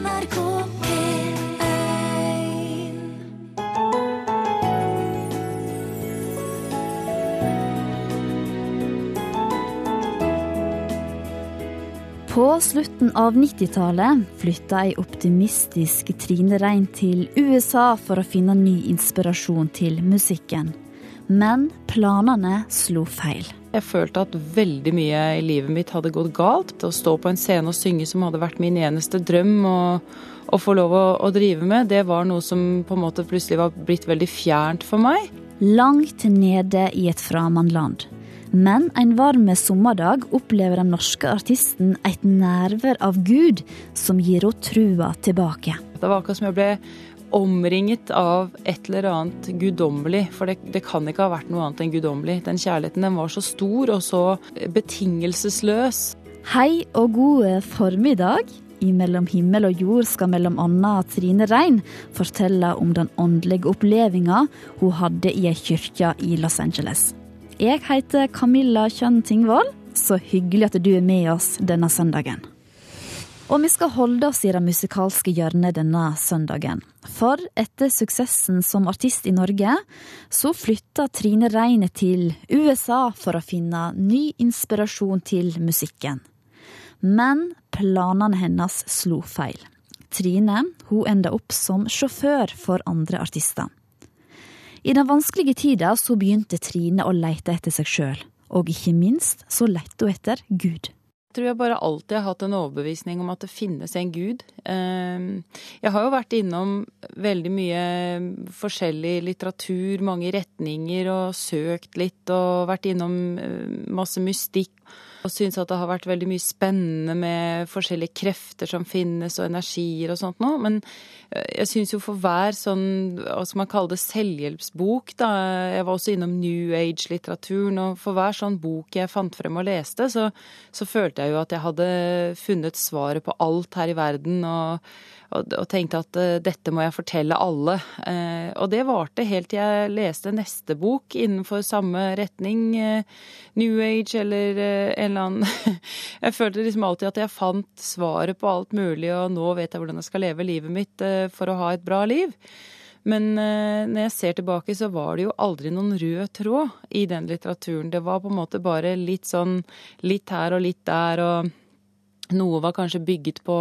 NRK P1. På slutten av 90-tallet flytta ei optimistisk Trine Rein til USA for å finne ny inspirasjon til musikken. Men planene slo feil. Jeg følte at veldig mye i livet mitt hadde gått galt. Å stå på en scene og synge som hadde vært min eneste drøm og, og få lov å, å drive med, det var noe som på en måte plutselig var blitt veldig fjernt for meg. Langt nede i et framandland. Men en varm sommerdag opplever den norske artisten et nærvær av Gud som gir henne trua tilbake. Det var akkurat som jeg ble omringet av et eller annet guddommelig. For det, det, kan ikke ha vært noe annet enn guddommelig. Den kjærligheten den var så stor og så betingelsesløs. Hei og god formiddag. I Mellom himmel og jord skal mellom annet Trine Rein fortelle om den åndelige opplevelsen hun hadde i ei kirke i Los Angeles. Jeg heter Camilla Kjønn Tingvoll, så hyggelig at du er med oss denne søndagen. Og vi skal holde oss i det musikalske hjørnet denne søndagen. For etter suksessen som artist i Norge, så flytta Trine Reine til USA for å finne ny inspirasjon til musikken. Men planene hennes slo feil. Trine hun enda opp som sjåfør for andre artister. I den vanskelige tida så begynte Trine å leite etter seg sjøl, og ikke minst så lette hun etter Gud. Jeg tror jeg bare alltid har hatt en overbevisning om at det finnes en gud. Jeg har jo vært innom veldig mye forskjellig litteratur, mange retninger, og søkt litt og vært innom masse mystikk. Og syns at det har vært veldig mye spennende med forskjellige krefter som finnes, og energier og sånt noe. Men jeg syns jo for hver sånn, hva skal man kalle det, selvhjelpsbok, da Jeg var også innom New Age-litteraturen, og for hver sånn bok jeg fant frem og leste, så, så følte jeg jo at jeg hadde funnet svaret på alt her i verden. og og, og tenkte at uh, dette må jeg fortelle alle. Uh, og det varte helt til jeg leste neste bok innenfor samme retning. Uh, New Age eller en eller annen Jeg følte liksom alltid at jeg fant svaret på alt mulig, og nå vet jeg hvordan jeg skal leve livet mitt for å ha et bra liv. Men når jeg ser tilbake, så var det jo aldri noen rød tråd i den litteraturen. Det var på en måte bare litt sånn litt her og litt der, og noe var kanskje bygget på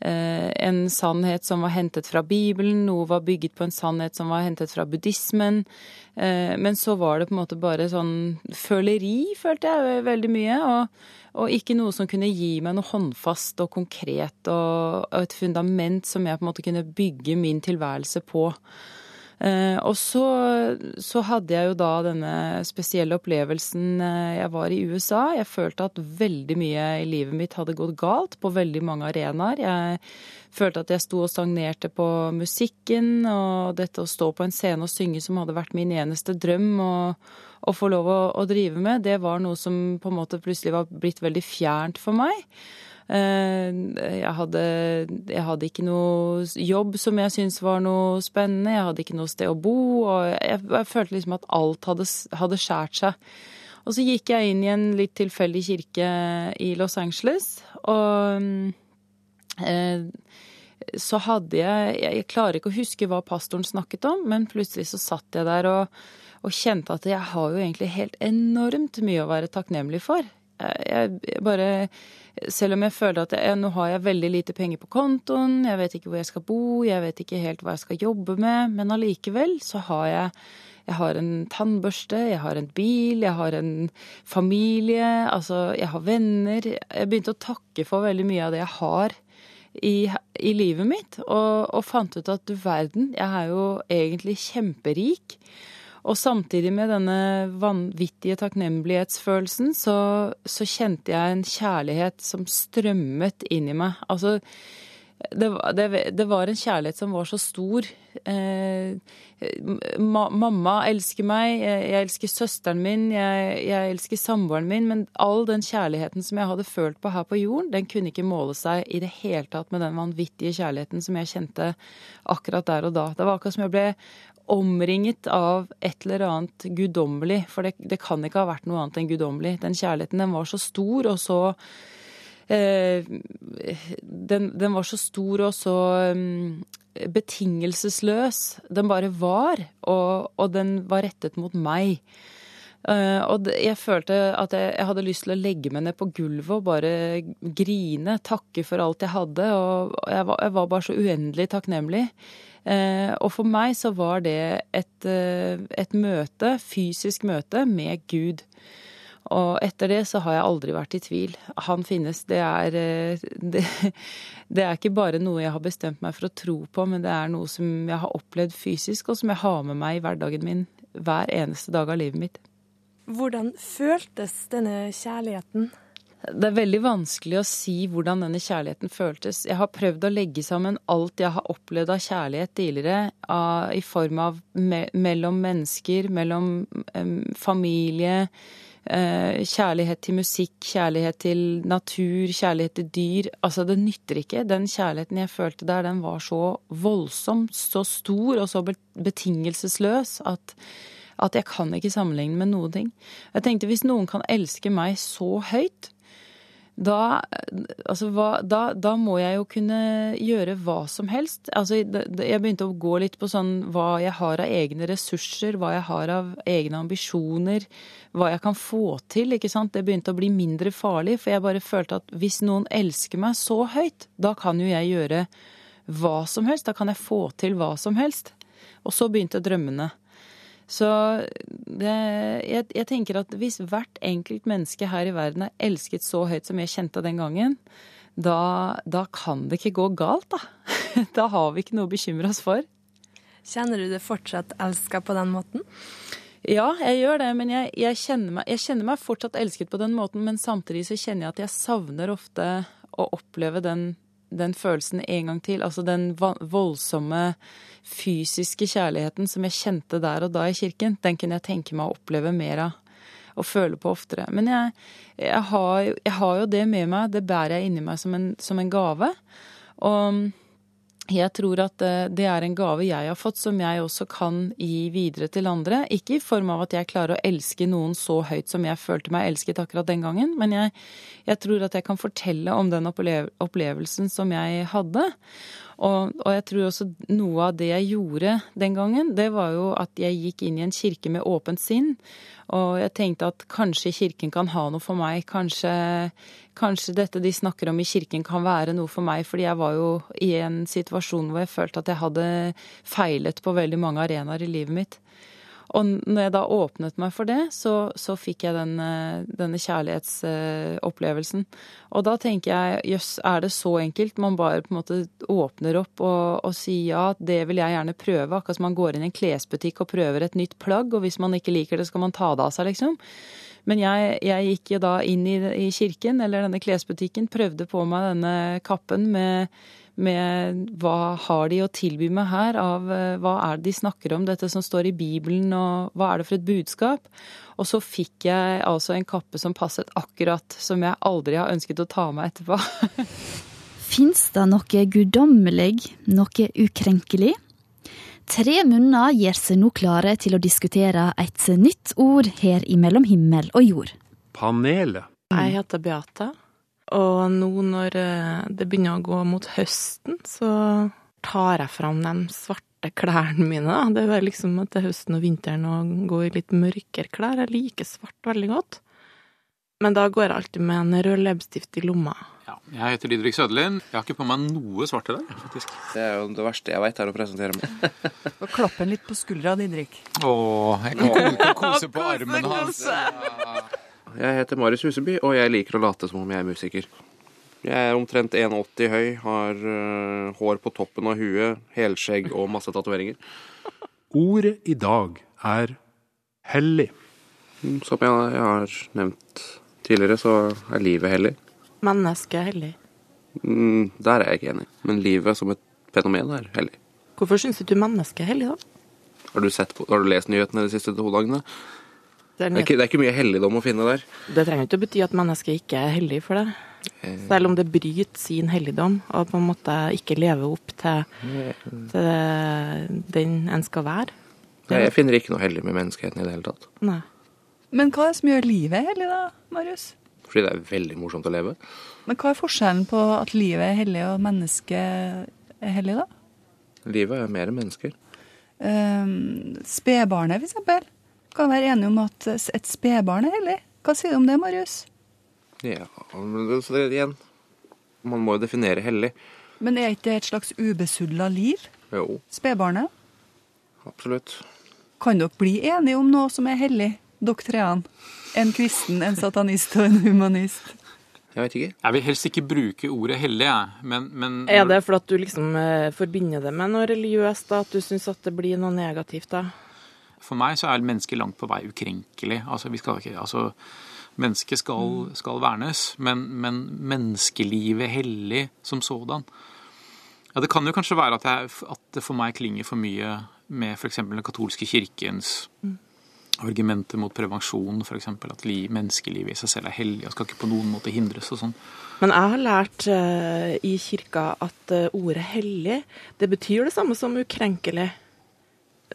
eh, en sannhet som var hentet fra Bibelen, noe var bygget på en sannhet som var hentet fra buddhismen. Eh, men så var det på en måte bare sånn føleri, følte jeg veldig mye. Og, og, ikke noe som kunne gi meg noe håndfast og konkret og, og et fundament som jeg på en måte kunne bygge min tilværelse på. Eh, og så, så, hadde jeg jo da denne spesielle opplevelsen eh, jeg var i USA. Jeg følte at veldig mye i livet mitt hadde gått galt på veldig mange arenaer. Jeg følte at jeg sto og stagnerte på musikken, og dette å stå på en scene og synge som hadde vært min eneste drøm og, å få lov å, å drive med, det var noe som på en måte plutselig var blitt veldig fjernt for meg. Eh, jeg hadde, jeg hadde, ikke noe jobb som jeg syntes var noe spennende. Jeg hadde ikke noe sted å bo. Og jeg, jeg følte liksom at alt hadde, hadde skjært seg. Og så gikk jeg inn i en litt tilfeldig kirke i Los Angeles, og eh, så hadde jeg Jeg klarer ikke å huske hva pastoren snakket om, men plutselig så satt jeg der og, og kjente at jeg har jo egentlig helt enormt mye å være takknemlig for. Jeg, jeg bare selv om jeg føler at jeg, nå har jeg veldig lite penger på kontoen, jeg vet ikke hvor jeg skal bo, jeg vet ikke helt hva jeg skal jobbe med, men allikevel så har jeg jeg har en tannbørste, jeg har en bil, jeg har en familie, altså jeg har venner. Jeg begynte å takke for veldig mye av det jeg har i, i livet mitt, og, og fant ut at du verden, jeg er jo egentlig kjemperik. Og samtidig med denne vanvittige takknemlighetsfølelsen, så, så, kjente jeg en kjærlighet som strømmet inn i meg. Altså, det, det, det var en kjærlighet som var så stor. Eh, ma, mamma elsker meg, jeg, jeg, elsker søsteren min, jeg, jeg elsker samboeren min, men all den kjærligheten som jeg hadde følt på her på jorden, den kunne ikke måle seg i det hele tatt med den vanvittige kjærligheten som jeg kjente akkurat der og da. Det var akkurat som jeg ble omringet av et eller annet guddommelig. For det, det, kan ikke ha vært noe annet enn guddommelig. Den kjærligheten den var så stor og så eh, den, den, var så stor og så um, betingelsesløs. Den bare var, og, og den var rettet mot meg. Uh, og jeg følte at jeg, jeg, hadde lyst til å legge meg ned på gulvet og bare grine, takke for alt jeg hadde. Og jeg var, jeg var bare så uendelig takknemlig. Uh, og for meg så var det et, uh, et møte, fysisk møte, med Gud. Og etter det så har jeg aldri vært i tvil. Han finnes. Det er, det, det er ikke bare noe jeg har bestemt meg for å tro på, men det er noe som jeg har opplevd fysisk, og som jeg har med meg i hverdagen min hver eneste dag av livet mitt. Hvordan føltes denne kjærligheten? Det er veldig vanskelig å si hvordan denne kjærligheten føltes. Jeg har prøvd å legge sammen alt jeg har opplevd av kjærlighet tidligere, i form av me mellom mennesker, mellom um, familie, uh, kjærlighet til musikk, kjærlighet til natur, kjærlighet til dyr. Altså, det nytter ikke. Den kjærligheten jeg følte der, den var så voldsom, så stor og så betingelsesløs at at jeg kan ikke sammenligne med noen ting. Jeg tenkte hvis noen kan elske meg så høyt, da, altså, hva, da, da, må jeg jo kunne gjøre hva som helst. Altså, jeg begynte å gå litt på sånn hva jeg har av egne ressurser, hva jeg har av egne ambisjoner, hva jeg kan få til. ikke sant? Det begynte å bli mindre farlig, for jeg bare følte at hvis noen elsker meg så høyt, da kan jo jeg gjøre hva som helst. Da kan jeg få til hva som helst. Og så begynte drømmene. Så det, jeg, jeg, tenker at hvis hvert enkelt menneske her i verden er elsket så høyt som jeg kjente den gangen, da, da kan det ikke gå galt, da. Da har vi ikke noe å bekymre oss for. Kjenner du det fortsatt elska på den måten? Ja, jeg gjør det, men jeg, jeg, kjenner meg, jeg, kjenner meg, fortsatt elsket på den måten. Men samtidig så kjenner jeg at jeg savner ofte å oppleve den den følelsen en gang til. Altså den voldsomme fysiske kjærligheten som jeg kjente der og da i kirken, den kunne jeg tenke meg å oppleve mer av. Og føle på oftere. Men jeg, jeg, har, jeg har, jo det med meg, det bærer jeg inni meg som en, som en gave. Og jeg tror at eh, det er en gave jeg har fått som jeg også kan gi videre til andre. Ikke i form av at jeg klarer å elske noen så høyt som jeg følte meg elsket akkurat den gangen, men jeg, jeg tror at jeg kan fortelle om den opplevelsen som jeg hadde. Og, og, jeg tror også noe av det jeg gjorde den gangen, det var jo at jeg gikk inn i en kirke med åpent sinn. Og jeg tenkte at kanskje kirken kan ha noe for meg. Kanskje, kanskje dette de snakker om i kirken kan være noe for meg. Fordi jeg var jo i en situasjon hvor jeg følte at jeg hadde feilet på veldig mange arenaer i livet mitt. Og når jeg da åpnet meg for det, så, så fikk jeg den, eh, denne kjærlighetsopplevelsen. Og da tenker jeg jøss, er det så enkelt? Man bare på en måte åpner opp og, og sier ja, det vil jeg gjerne prøve. Akkurat som man går inn i en klesbutikk og prøver et nytt plagg, og hvis man ikke liker det, skal man ta det av seg, liksom. Men jeg, jeg gikk da inn i, i kirken, eller denne klesbutikken, prøvde på meg denne kappen med med hva har de å tilby meg her av eh, hva er det de snakker om, dette som står i Bibelen, og hva er det for et budskap? Og så fikk jeg altså en kappe som passet akkurat, som jeg aldri har ønsket å ta meg etterpå. Fins det noe guddommelig, noe ukrenkelig? Tre munner gjør seg nå klare til å diskutere et nytt ord her i Mellom himmel og jord. Panelet. Jeg heter Beate. Og nå når eh, det begynner å gå mot høsten, så tar jeg fram de svarte klærne mine. Det er liksom at det er høsten og vinteren og gå i litt mørkere klær. Jeg liker svart veldig godt. Men da går jeg alltid med en rød leppestift i lomma. Ja, jeg heter Didrik Søderlind. Jeg har ikke på meg noe svart i dag, faktisk. Det er jo det verste jeg veit, er å presentere meg. Og klapp en litt på skuldra, Didrik. Å, jeg kan kose på armen hans. Jeg heter Marius Huseby, og jeg liker å late som om jeg er musiker. Jeg er omtrent 1,80 høy, har uh, hår på toppen av huet, helskjegg og masse tatoveringer. Ordet i dag er hellig. Mm, som jeg, jeg, har nevnt tidligere, så er livet hellig. Mennesket er hellig? Mm, der er jeg ikke enig. Men livet som et fenomen er hellig. Hvorfor syns du mennesket er hellig, da? Har du, på, har du lest nyhetene de siste to dagene? Det er, det, er ikke, det er, ikke, mye helligdom å finne der. Det trenger ikke å bety at mennesket ikke er hellig for det. Eh. Selv om det bryter sin helligdom og på en måte ikke lever opp til, til den en skal være. Nei, jeg finner ikke noe hellig med menneskeheten i det hele tatt. Nei. Men hva er det som gjør livet hellig, da, Marius? Fordi det er veldig morsomt å leve. Men hva er forskjellen på at livet er hellig og mennesket er hellig, da? Livet er mer enn mennesker. Um, spedbarnet, eksempel. Kan være enige om at et spedbarn er hellig. Hva sier du om det, Marius? Ja, det, så det igjen Man må jo definere hellig. Men er ikke det et slags ubesudla liv? Jo, Spedbarnet? absolutt. Kan dere bli enige om noe som er hellig, dere treene? En kristen, en satanist og en humanist? Jeg vet ikke. Jeg vil helst ikke bruke ordet hellig, jeg. Men, men Er det fordi at du liksom eh, forbinder det med noe religiøst, da? At du syns at det blir noe negativt, da? for meg så er mennesket langt på vei ukrenkelig. Altså, vi skal ikke, altså, mennesket skal, skal vernes, men, men menneskelivet hellig som sådan. Ja, Det kan jo kanskje være at, jeg, at det for meg klinger for mye med f.eks. den katolske kirkens argumenter mot prevensjon, f.eks. at li, menneskelivet i seg selv er hellig og skal ikke på noen måte hindres og sånn. Men jeg har lært uh, i kirka at uh, ordet hellig, det betyr det samme som ukrenkelig.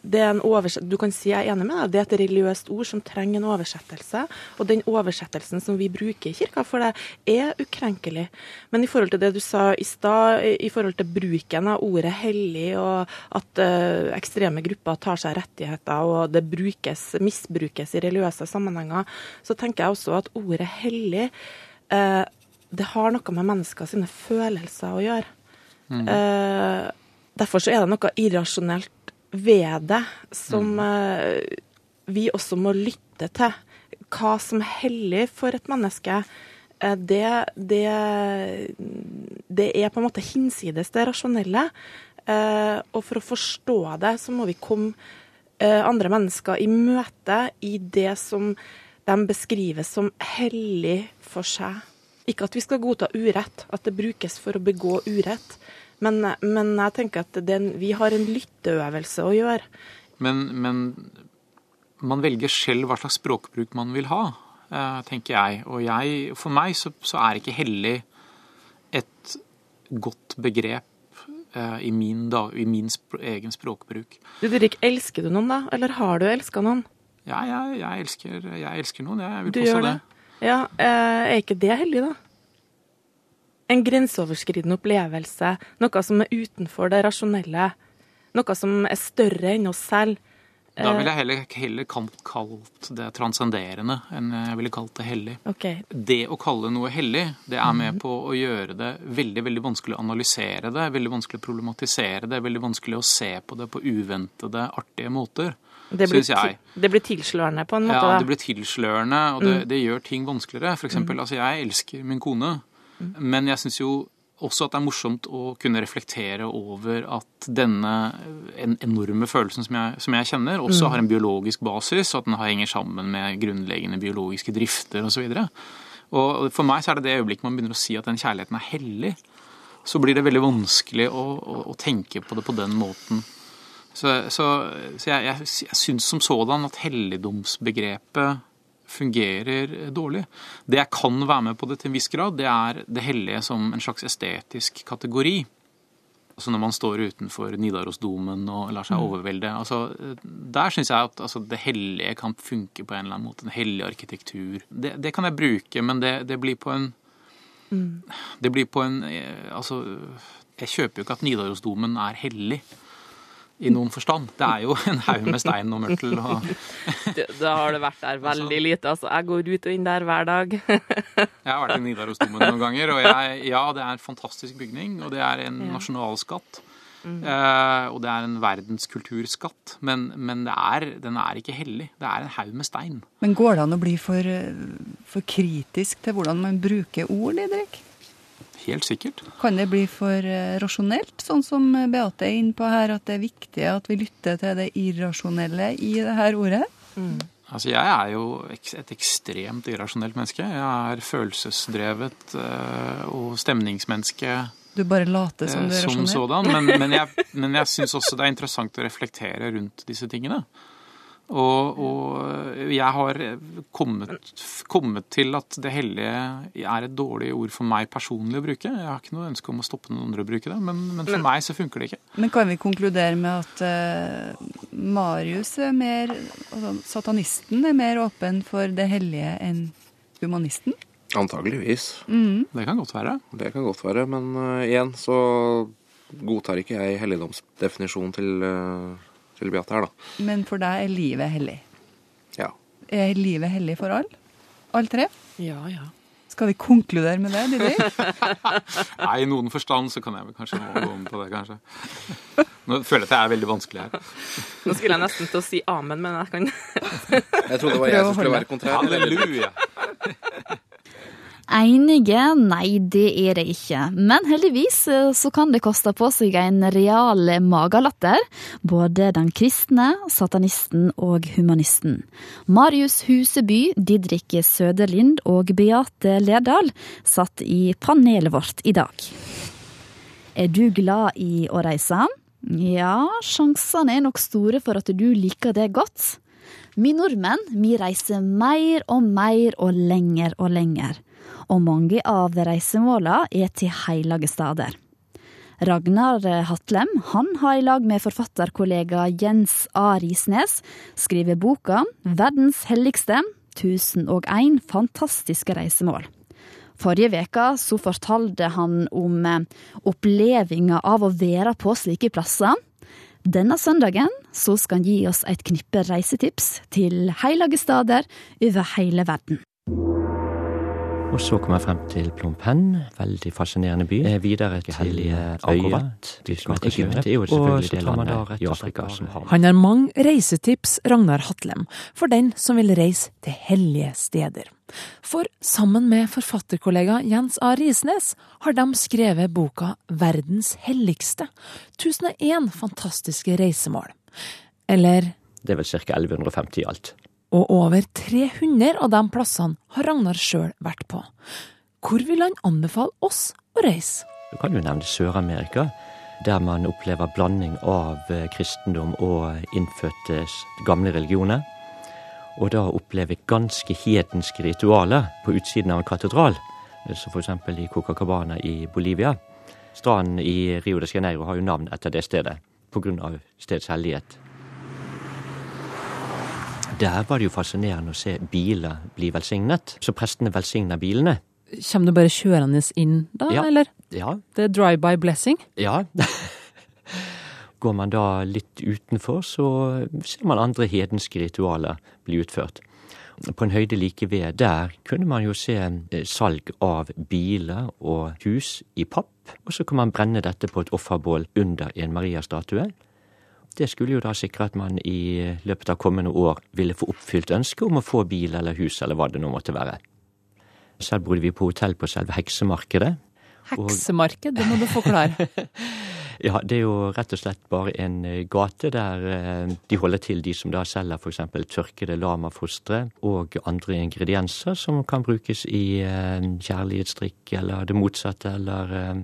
Det er en. Du kan si jeg er enig med deg, det er et religiøst ord som trenger en oversettelse. Og den oversettelsen som vi bruker i kirka for det, er ukrenkelig. Men i forhold til det du sa i stad, i forhold til bruken av ordet hellig, og at uh, ekstreme grupper tar seg rettigheter, og det brukes, misbrukes i religiøse sammenhenger, så tenker jeg også at ordet hellig uh, det har noe med mennesker sine følelser å gjøre. Eh, derfor så er det noe irrasjonelt ved det som mm. vi også må lytte til. Hva som er hellig for et menneske, eh, det, det, det er på en måte hinsides det rasjonelle. Eh, og for å forstå det, så må vi komme eh, andre mennesker i møte i det som de beskriver som hellig for seg. Ikke at vi skal godta urett, at det brukes for å begå urett. Men, men jeg tenker at er vi har en lytteøvelse å gjøre. Men, men man velger selv hva slags språkbruk man vil ha, eh, tenker jeg. Og jeg, for meg så, så er ikke hellig et godt begrep eh, i min, da, i min spr egen språkbruk. Du Didrik, elsker du noen da? Eller har du elska noen? Ja, jeg, jeg, elsker, jeg elsker noen, jeg vil Du påstå det. det? Ja, eh, er ikke det hellig, da? En grenseoverskridende opplevelse, noe som er utenfor det rasjonelle. Noe som er større enn oss selv. Da ville jeg heller, heller kalt, det transcenderende enn jeg ville kalt det hellig. Okay. Det å kalle noe hellig, det er med på å gjøre det veldig veldig vanskelig å analysere det, veldig vanskelig å problematisere det, veldig vanskelig å se på det på uventede, artige måter. Det blir, jeg. det blir tilslørende på en måte. Ja, det blir tilslørende, og det, det gjør ting vanskeligere. For eksempel, altså jeg elsker min kone, men jeg syns jo også at det er morsomt å kunne reflektere over at denne en enorme følelsen som jeg, som jeg kjenner, også har en biologisk basis, og at den henger sammen med grunnleggende biologiske drifter osv. Og for meg så er det det øyeblikket man begynner å si at den kjærligheten er hellig, så blir det veldig vanskelig å, å, å tenke på det på den måten. Så, så, så jeg, jeg, jeg syns som sådan at helligdomsbegrepet fungerer dårlig. Det jeg kan være med på det til en viss grad, det er det hellige som en slags estetisk kategori. Altså når man står utenfor Nidarosdomen og lar seg overvelde. Altså, der syns jeg at altså, det hellige kan funke på en eller annen måte. En hellig arkitektur. Det, det kan jeg bruke, men det, det blir på en Det blir på en eh, Altså, jeg kjøper jo ikke at Nidarosdomen er hellig. I noen forstand. Det er jo en haug med stein og mørtel. Og, Da har det vært der veldig lite. Altså, jeg går ut og inn der hver dag. Jeg har vært i Nidarosdomen noen ganger, og jeg, ja, det er en fantastisk bygning, og det er en nasjonalskatt. Eh, og det er en verdenskulturskatt, men, men det er, den er ikke hellig. Det er en haug med stein. Men går det an å bli for, eh, for kritisk til hvordan man bruker ord, Didrik? Helt sikkert. Kan det bli for eh, rasjonelt, sånn som Beate er inne på her, at det er viktig at vi lytter til det irrasjonelle i det her ordet? Altså, jeg er jo et ekstremt irrasjonelt menneske. Jeg er følelsesdrevet eh, og stemningsmenneske Du bare later som eh, du er som sådan. Men, men jeg, men jeg syns også det er interessant å reflektere rundt disse tingene. Og, og jeg har kommet, kommet til at det hellige er et dårlig ord for meg personlig å bruke. Jeg har ikke noe ønske om å stoppe noen andre å bruke det, men, men for meg så funker det ikke. Men kan vi konkludere med at uh, Marius er mer altså, Satanisten er mer åpen for det hellige enn humanisten? Antageligvis. Det kan godt være. Det kan godt være. Men uh, igjen så godtar ikke jeg helligdomsdefinisjonen til, uh, Beate her, da. Men for deg er livet hellig. Ja. Er livet hellig for alle? Alle tre? Ja, ja. Skal vi konkludere med det, Didi? Nei, I noen forstand så kan jeg vel kanskje gå om på det, kanskje. Nå føler jeg at det er veldig vanskelig her. Nå skulle jeg nesten til å si amen, men jeg kan Jeg trodde det var jeg som skulle være kontrær. Halleluja! Enige? Nei, det er det ikke. Men heldigvis eh, så kan det koste på seg en real magelatter. Både den kristne, satanisten og humanisten. Marius Huseby, Didrik Søderlind og Beate Lerdal satt i panelet vårt i dag. Er du glad i å reise? Ja, sjansene er nok store for at du liker det godt. Vi nordmenn vi reiser mer og mer og lenger og lenger og mange av reisemåla er til heilage steder. Ragnar Hatlem han har i lag med forfatterkollega Jens A. Risnes skrevet boka 'Verdens helligste 1001 fantastiske reisemål'. Forrige veka så fortalte han om opplevelsen av å være på slike plasser. Denne søndagen så skal han gi oss et knippe reisetips til heilage steder over hele verden. Og så kom jeg frem til Phnom Penh, veldig fascinerende by. Eh, videre til Agovat, du som heter Egypt, er jo selvfølgelig det landet i Afrika som har Han har mange reisetips, Ragnar Hatlem, for den som vil reise til hellige steder. For sammen med forfatterkollega Jens A. Risnes har de skrevet boka Verdens helligste 1001 fantastiske reisemål. Eller Det er vel ca. 1150 i alt. Og over 300 av de plassene har Ragnar sjøl vært på. Hvor vil han anbefale oss å reise? Du kan jo nevne Sør-Amerika, der man opplever blanding av eh, kristendom og innfødte gamle religioner. Og da oppleve ganske hedenske ritualer på utsiden av en katedral, eh, som eksempel i Cocacabana i Bolivia. Stranden i Rio de Janeiro har jo navn etter det stedet, av stedets hellighet. Der var det jo fascinerende å se biler bli velsignet, så prestene velsigner bilene. Kommer du bare kjørende inn da, Ja. eller? Ja, Det er drive-by blessing? Ja. Går man da litt utenfor, så ser man andre hedenske ritualer bli utført. På en høyde like ved der kunne man jo se eh, salg av biler og hus i papp, og så kan man brenne dette på et offerbål under en Maria-statue. Det skulle jo da sikre at man i løpet av kommende år ville få oppfylt ønsket om å få bil eller hus eller hva det nå måtte være. Selv bodde vi på hotell på selve heksemarkedet. Heksemarked, det må du forklare. Ja, det er jo rett og slett bare en eh, gate der eh, de holder til, de som da selger f.eks. tørkede lamafostre og andre ingredienser som kan brukes i eh, kjærlighetsdrikk eller det motsatte, eller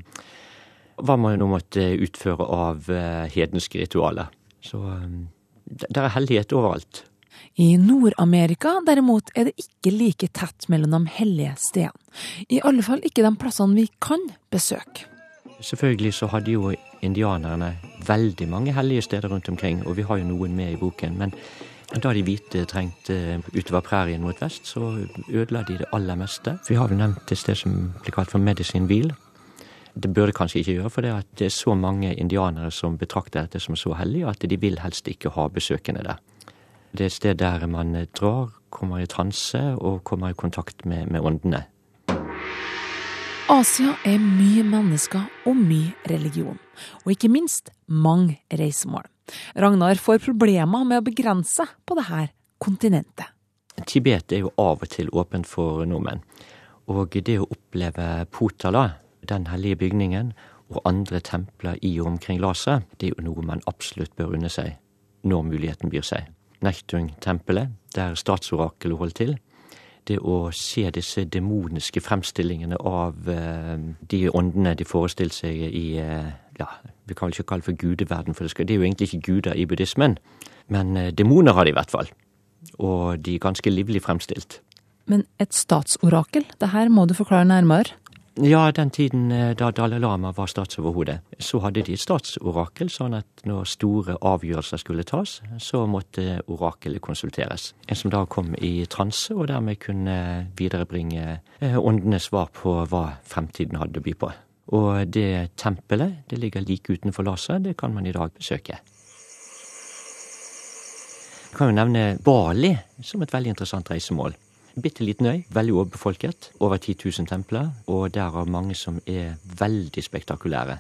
hva man nå måtte utføre av eh, hedenske ritualer. Så eh, det det er hellighet overalt. I Nord-Amerika derimot er det ikke like tett mellom de hellige stedene. I alle fall ikke de plassene vi kan besøke. Selvfølgelig så hadde jo indianerne veldig mange hellige steder rundt omkring, og vi har jo noen med i boken. Men da de hvite trengte utover prærien mot vest, så ødela de det aller meste. Vi har vel nevnt et sted som blir kalt for Medicine Wheel. Det burde kanskje ikke gjøre, for det, det er så mange indianere som betrakter dette som så hellig, at de vil helst ikke ha besøkende der. Det er et sted der man drar, kommer i transe og kommer i kontakt med, med åndene. Asia er mye mennesker og mye religion, og ikke minst mange reisemål. Ragnar får problemer med å begrense på dette kontinentet. Tibet er jo av og til åpent for nordmenn. Og det å oppleve Potala, den hellige bygningen, og andre templer i og omkring Lasa, det er jo noe man absolutt bør unne seg når muligheten byr seg. Nechtung-tempelet, der statsorakelet holdt til. Det å se disse demoniske fremstillingene av eh, de åndene de forestilte seg i eh, ja, vi kan vel ikke kalle det for gudeverden, for det, skal, det er jo egentlig ikke guder i buddhismen. Men eh, demoner har de i hvert fall. Og de er ganske livlig fremstilt. Men et statsorakel, det her må du forklare nærmere. Ja, den tiden eh, da Dalai Lama var statsoverhode, så hadde de et statsorakel, sånn at når store avgjørelser skulle tas, så måtte orakelet konsulteres. En som da kom i transe, og dermed kunne viderebringe eh, åndenes svar på hva fremtiden hadde å by på. Og det tempelet, det ligger like utenfor Lhasa, det kan man i dag besøke. Jeg kan jo nevne Bali som et veldig interessant reisemål. Bitte liten øy, veldig overbefolket. Over 10 000 templer, og derav mange som er veldig spektakulære.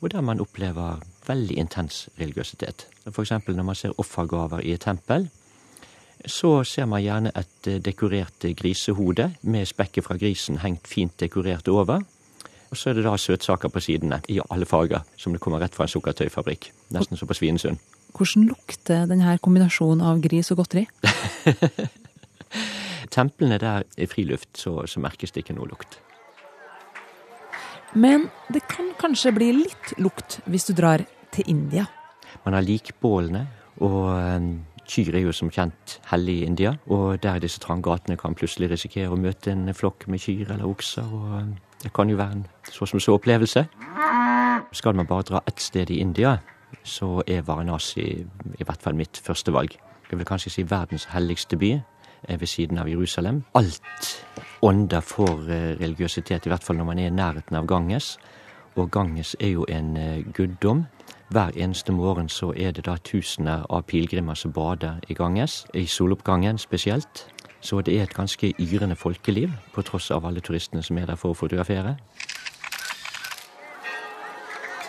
Og der man opplever veldig intens religiøsitet. Eksempel når man ser offergaver i et tempel, så ser man gjerne et eh, dekorert grisehode med spekket fra grisen hengt fint dekorert over. Og så er det da søtsaker på sidene, i alle farger, som det kommer rett fra en sukkertøyfabrikk. Nesten som på Svinesund. Hvordan lukter denne kombinasjonen av gris og godteri? Templene der er friluft, så, så merkes det ikke noe lukt. Men det kan kanskje bli litt lukt hvis du drar til India. Man har likbålene, og um, kyr er jo som kjent hellig i India. Og der i disse trange gatene kan plutselig risikere å møte en flokk med kyr eller okser. og um, Det kan jo være en så som så opplevelse. Skal man bare dra ett sted i India, så er Varanasi i hvert fall mitt første valg. Jeg vil kanskje si verdens helligste by ved siden av Jerusalem. Alt ånder for eh, religiøsitet, i hvert fall når man er i nærheten av Ganges. Og Ganges er jo en eh, guddom. Hver eneste morgen så er det da tusener av pilegrimer som bader i Ganges, i soloppgangen spesielt. Så det er et ganske yrende folkeliv, på tross av alle turistene som er der for å fotografere.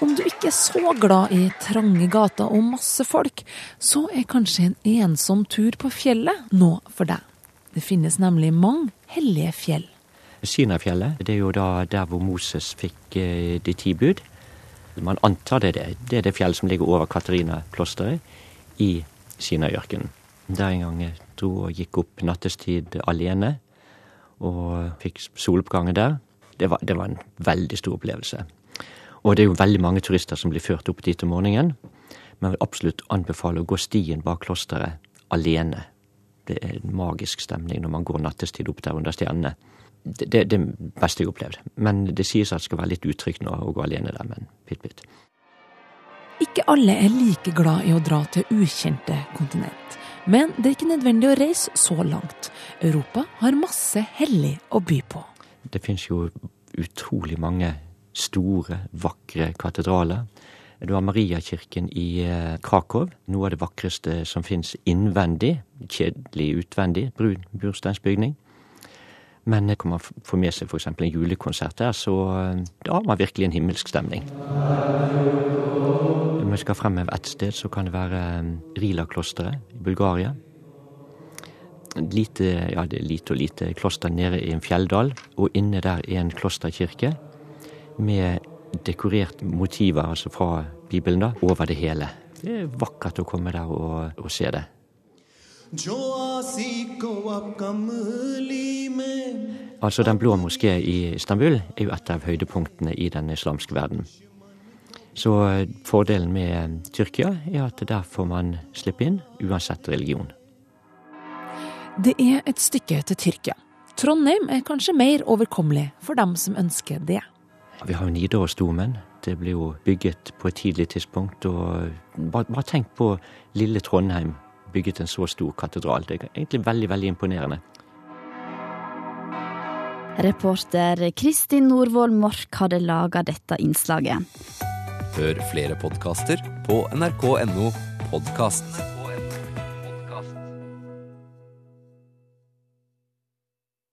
Om du ikke er så glad i trange gater og masse folk, så er kanskje en ensom tur på fjellet noe for deg. Det finnes nemlig mange hellige fjell. Sinafjellet, det er jo da der hvor Moses fikk eh, de ti bud. Man antar det, det. Det er det fjellet som ligger over Katarina-klosteret i Sinaiørkenen. Der en gang jeg dro og gikk opp nattestid alene og fikk soloppgangen der. Det var, det var en veldig stor opplevelse. Og det er jo veldig mange turister som blir ført opp dit om morgenen. Men jeg vil absolutt anbefale å gå stien bak klosteret alene. Det er en magisk stemning når man går nattestid opp der under stjernene. Det, er det beste jeg har opplevd. Men det sies at det skal være litt utrygt nå å gå alene der, men pytt pytt. Ikke alle er like glad i å dra til ukjente kontinent. Men det er ikke nødvendig å reise så langt. Europa har masse hellig å by på. Det fins jo utrolig mange store, vakre katedraler. Du har Mariakirken i eh, Krakow, noe av det vakreste som fins innvendig. Kjedelig utvendig, brun bursteinsbygning. Men kan man få med seg f.eks. en julekonsert der, så da har man virkelig en himmelsk stemning. Om jeg skal fremheve ett sted, så kan det være eh, Rila-klosteret i Bulgaria. Lite, ja, det er lite og lite kloster nede i en fjelldal, og inne der er en klosterkirke med dekorerte motiver, altså fra Bibelen, da, over det hele. Det er vakkert å komme der og, og se det. Altså, Den blå moské i Istanbul er jo et av høydepunktene i den islamske verden. Så eh, fordelen med Tyrkia er at der får man slippe inn, uansett religion. Det er et stykke til Tyrkia. Trondheim er kanskje mer overkommelig for dem som ønsker det. Vi har jo Nidarosdomen. Det ble jo bygget på et tidlig tidspunkt. og Bare, bare tenk på lille Trondheim bygget en så stor katedral. Det er egentlig veldig, veldig imponerende. Reporter Kristin Norvoll Mork hadde laga dette innslaget. Hør flere podkaster på nrk.no podkast.